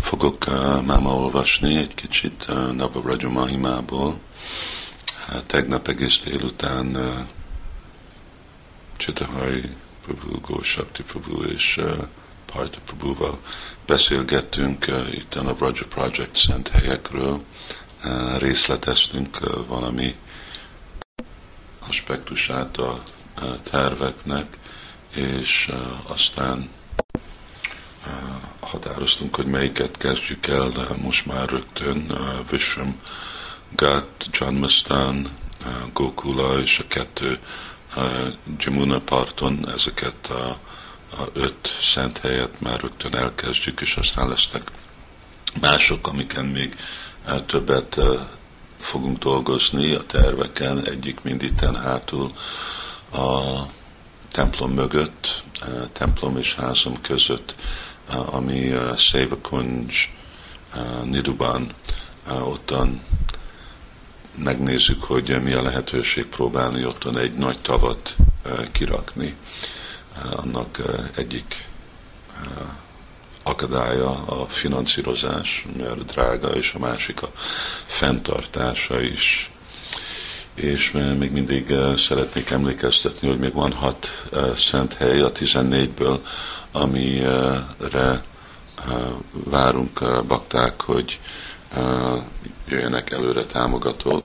Fogok máma olvasni egy kicsit Navaraja Mahimából. Tegnap egész délután Csitahari Prabhu, Gósakti Prabhu és Parta Prabhuval beszélgettünk itt a Navaraja Project szent helyekről. Részleteztünk valami aspektusát a terveknek, és aztán határoztunk, hogy melyiket kezdjük el, de most már rögtön uh, Vishram Gat, Janmastan, uh, Gokula és a kettő uh, Jamuna parton ezeket a, a öt szent helyet már rögtön elkezdjük, és aztán lesznek mások, amiken még uh, többet uh, fogunk dolgozni a terveken, egyik minditen hátul a templom mögött, templom és házam között ami uh, Kunj uh, Niduban, uh, ottan megnézzük, hogy mi a lehetőség próbálni ottan egy nagy tavat kirakni. Annak egyik akadálya a finanszírozás, mert drága, és a másik a fenntartása is. És még mindig szeretnék emlékeztetni, hogy még van hat szent hely a 14-ből, amire eh, várunk bakták, hogy eh, jöjjenek előre támogatók.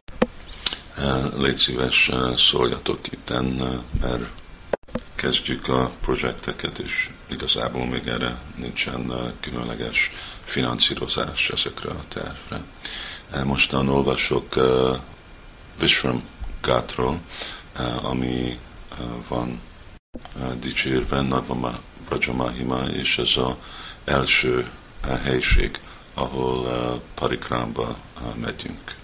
Eh, légy szíves, szóljatok itten, mert kezdjük a projekteket, és igazából még erre nincsen különleges finanszírozás ezekre a tervre. Mostan olvasok Vishram Gátról, ami van dicsérve Nagmama Rajamahima, és ez az első helység, ahol uh, Parikramba uh, megyünk.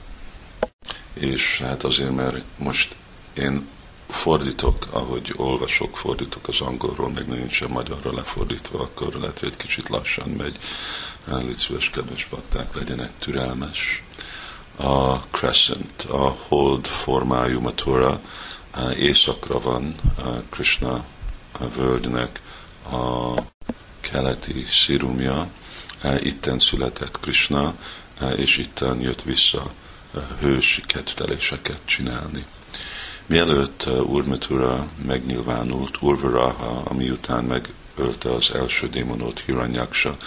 És hát azért, mert most én fordítok, ahogy olvasok, fordítok az angolról, meg nincsen magyarra lefordítva, akkor lehet, hogy egy kicsit lassan megy. Légy szíves, kedves bakták, legyenek türelmes. A crescent, a hold formájú matura, északra van Krishna völgynek, a keleti szirumja, itten született Krishna, és itten jött vissza hősi kedvteléseket csinálni. Mielőtt Urmatura megnyilvánult, Urvaraha, ami után megölte az első démonot, Hiranyaksa,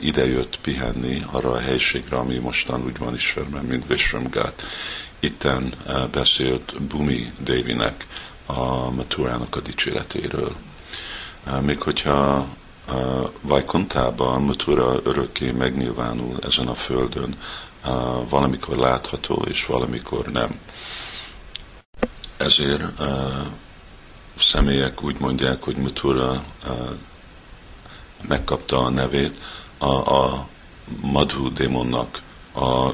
idejött pihenni arra a helységre, ami mostan úgy van ismerve, mint Vishramgát. Itten beszélt Bumi Devinek, a Maturának a dicséretéről. Még hogyha Vajkontában Matura örökké megnyilvánul ezen a földön, valamikor látható és valamikor nem. Ezért személyek úgy mondják, hogy Matura megkapta a nevét a, a Madhu démonnak a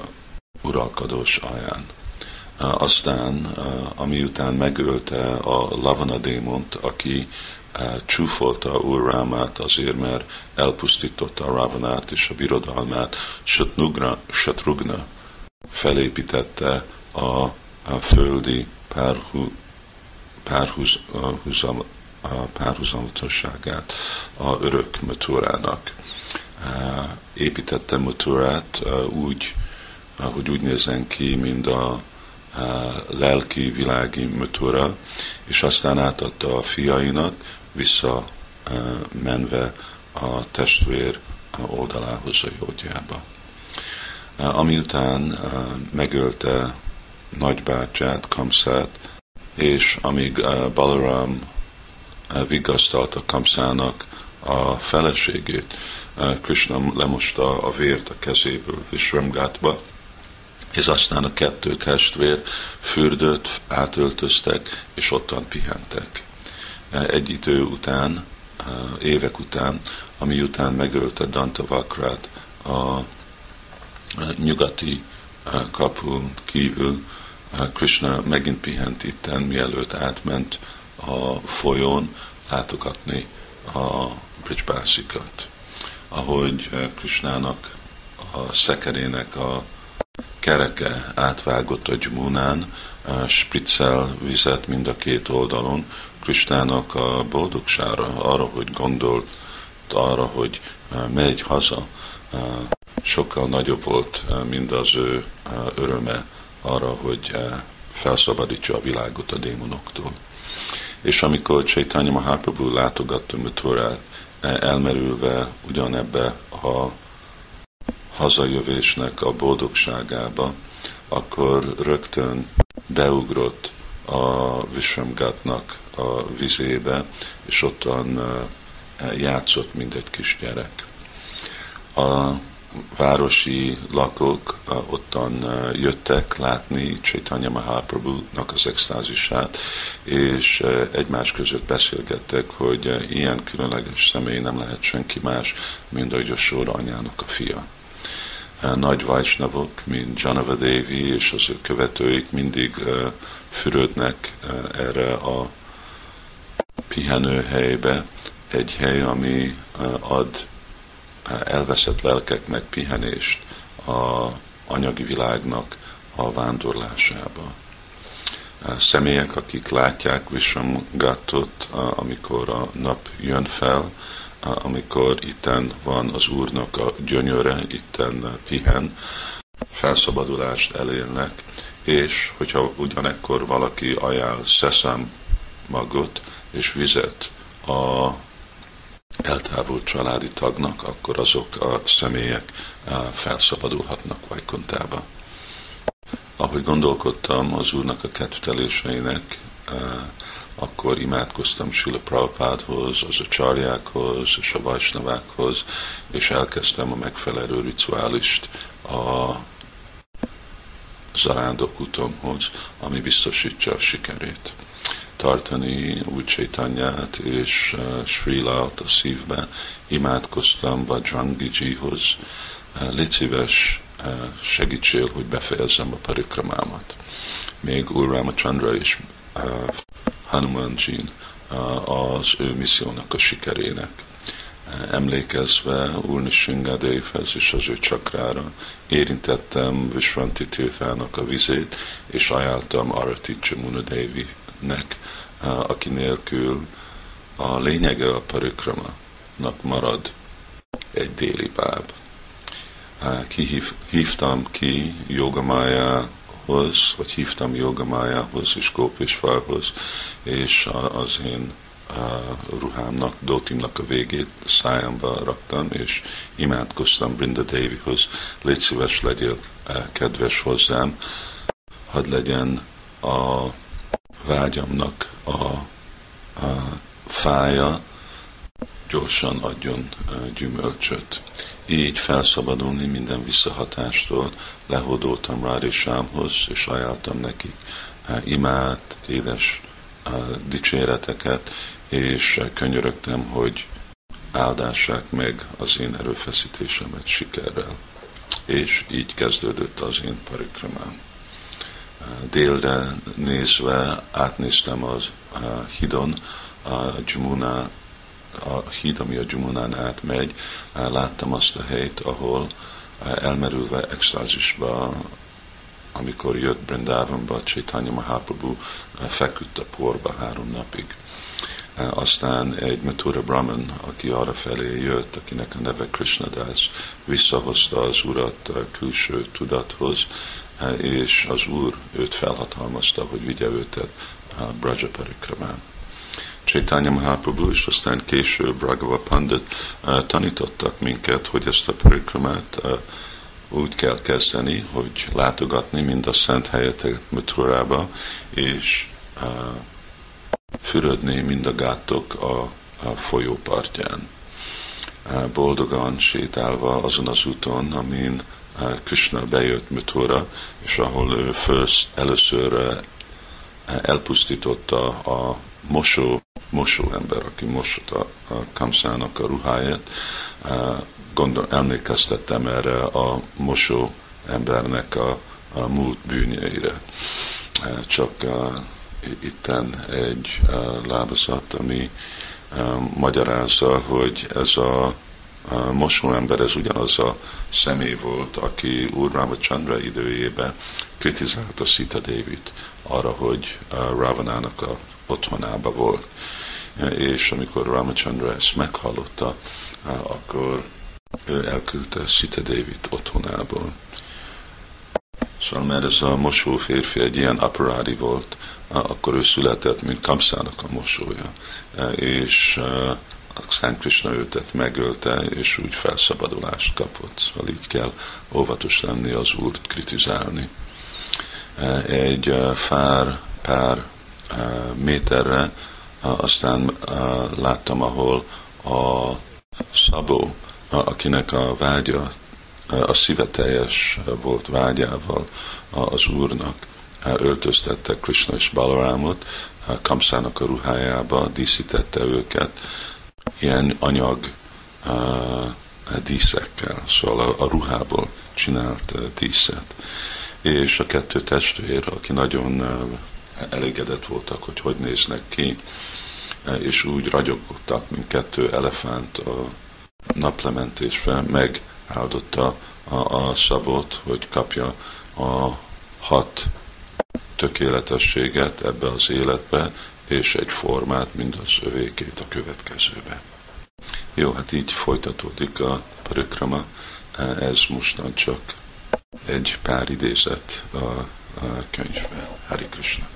uralkodós alján. Aztán, ami után megölte a Lavana démont, aki csúfolta Úr Rámát azért, mert elpusztította a Ravanát és a birodalmát, Satnugra, Satrugna felépítette a, a földi párhu, párhuzam, a párhuzamatosságát a örök Maturának. Építette Maturát úgy, hogy úgy nézzen ki, mint a lelki, világi Matura, és aztán átadta a fiainak, vissza menve a testvér oldalához a jódjába. Ami után megölte nagybátyát, Kamszát, és amíg Balaram vigasztalta Kamszának a feleségét, Krishna lemosta a vért a kezéből Visramgátba, és aztán a kettő testvér fürdött, átöltöztek, és ottan pihentek. Egy idő után, évek után, ami után megölte Dantavakrát a nyugati kapu kívül, Krishna megint pihent itten, mielőtt átment a folyón látogatni a Brijbászikat. Ahogy Krishnának a szekerének a kereke átvágott a gymunán, spriccel vizet mind a két oldalon, Kristának a boldogsára, arra, hogy gondolt arra, hogy megy haza, sokkal nagyobb volt, mint az ő öröme arra, hogy felszabadítsa a világot a démonoktól. És amikor Chaitanya Mahaprabhu látogatta Muturát, elmerülve ugyanebbe a hazajövésnek a boldogságába, akkor rögtön beugrott a Vishamgatnak a vizébe, és ottan játszott, mint egy kisgyerek. A városi lakók ottan jöttek látni Chaitanya Mahaprabhu-nak az extázisát, és egymás között beszélgettek, hogy ilyen különleges személy nem lehet senki más, mint a Sóra anyának a fia. Nagy Vajsnavok, mint Janava Devi és az ő követőik mindig fürödnek erre a pihenőhelybe, egy hely, ami ad elveszett lelkeknek pihenést a anyagi világnak a vándorlásába. Személyek, akik látják Vishamgatot, amikor a nap jön fel, amikor itten van az Úrnak a gyönyöre, itten pihen, felszabadulást elérnek, és hogyha ugyanekkor valaki ajánl szeszem magot és vizet a eltávult családi tagnak, akkor azok a személyek felszabadulhatnak Vajkontába. Ahogy gondolkodtam az Úrnak a kedvteléseinek, eh, akkor imádkoztam Sila Prabhupádhoz, az a csarjákhoz és a vajsnavákhoz, és elkezdtem a megfelelő rituálist a zarándok utomhoz, ami biztosítja a sikerét tartani úgy Chaitanyát és uh, Sri Lalt a szívbe, imádkoztam Bajrangijihoz, uh, légy szíves, uh, segítsél, hogy befejezzem a parikramámat. Még Úr Ramachandra és uh, Hanumanjin uh, az ő missziónak a sikerének. Uh, emlékezve Úr Nishingadevhez és az ő csakrára érintettem Vishwanti Tirthának a vizét, és ajánltam Arati Chamunadevi-nek, aki nélkül a lényege a parikramanak marad egy déli báb. Kihívtam ki jogamájához, vagy hívtam jogamájához és Gópésvárhoz, és az én ruhámnak, dótimnak a végét szájamba raktam, és imádkoztam Brinda Devihoz, légy szíves legyél kedves hozzám, hadd legyen a vágyamnak a, a fája gyorsan adjon gyümölcsöt. Így felszabadulni minden visszahatástól lehódoltam Sámhoz, és ajánltam nekik imát, édes dicséreteket, és könyörögtem, hogy áldássák meg az én erőfeszítésemet sikerrel. És így kezdődött az én parikramám délre nézve átnéztem az hidon, a Jumuna, a híd, ami a Jumunán átmegy, láttam azt a helyt, ahol elmerülve extázisba, amikor jött Brindavanba, Chaitanya Mahaprabhu feküdt a porba három napig. Aztán egy Mathura Brahman, aki arra felé jött, akinek a neve Das, visszahozta az urat külső tudathoz, és az Úr őt felhatalmazta, hogy vigye őt a Braja Parikramán. Chaitanya Mahaprabhu és aztán később Ragava Pandit uh, tanítottak minket, hogy ezt a parikramát uh, úgy kell kezdeni, hogy látogatni mind a szent helyeteket Muthurába, és uh, fürödni mind a gátok a, a folyó partján. Boldogan sétálva azon az úton, amin Krishna bejött Mutura, és ahol ő first, először elpusztította a mosó, mosó ember, aki mosott a, Kamszának a ruháját. Gondol, emlékeztettem erre a mosó embernek a, a múlt bűnjeire. Csak uh, itten egy lábazat, ami magyarázza, hogy ez a mosó ember ez ugyanaz a személy volt, aki Úr Ramachandra időjében kritizálta Sita David arra, hogy Ravanának a otthonába volt. És amikor Ramachandra ezt meghallotta, akkor ő elküldte Sita David otthonából. Szóval mert ez a mosó férfi egy ilyen aparádi volt, akkor ő született, mint Kamszának a mosója. És Szent Krishna őtet megölte, és úgy felszabadulást kapott. Szóval így kell óvatos lenni az úrt kritizálni. Egy fár pár méterre aztán láttam, ahol a Szabó, akinek a vágya, a szíve teljes volt vágyával az Úrnak, öltöztette Krishna és Balarámot, Kamszának a ruhájába díszítette őket, ilyen anyag díszekkel, szóval a, a ruhából csinált díszet. És a kettő testvér, aki nagyon elégedett voltak, hogy hogy néznek ki, és úgy ragyogottak, mint kettő elefánt a naplementésben, megáldotta a, a szabot, hogy kapja a hat tökéletességet ebbe az életbe, és egy formát, mind az övékét a következőbe. Jó, hát így folytatódik a parikrama, ez mostan csak egy pár idézet a, a könyvben. Hari Krishna.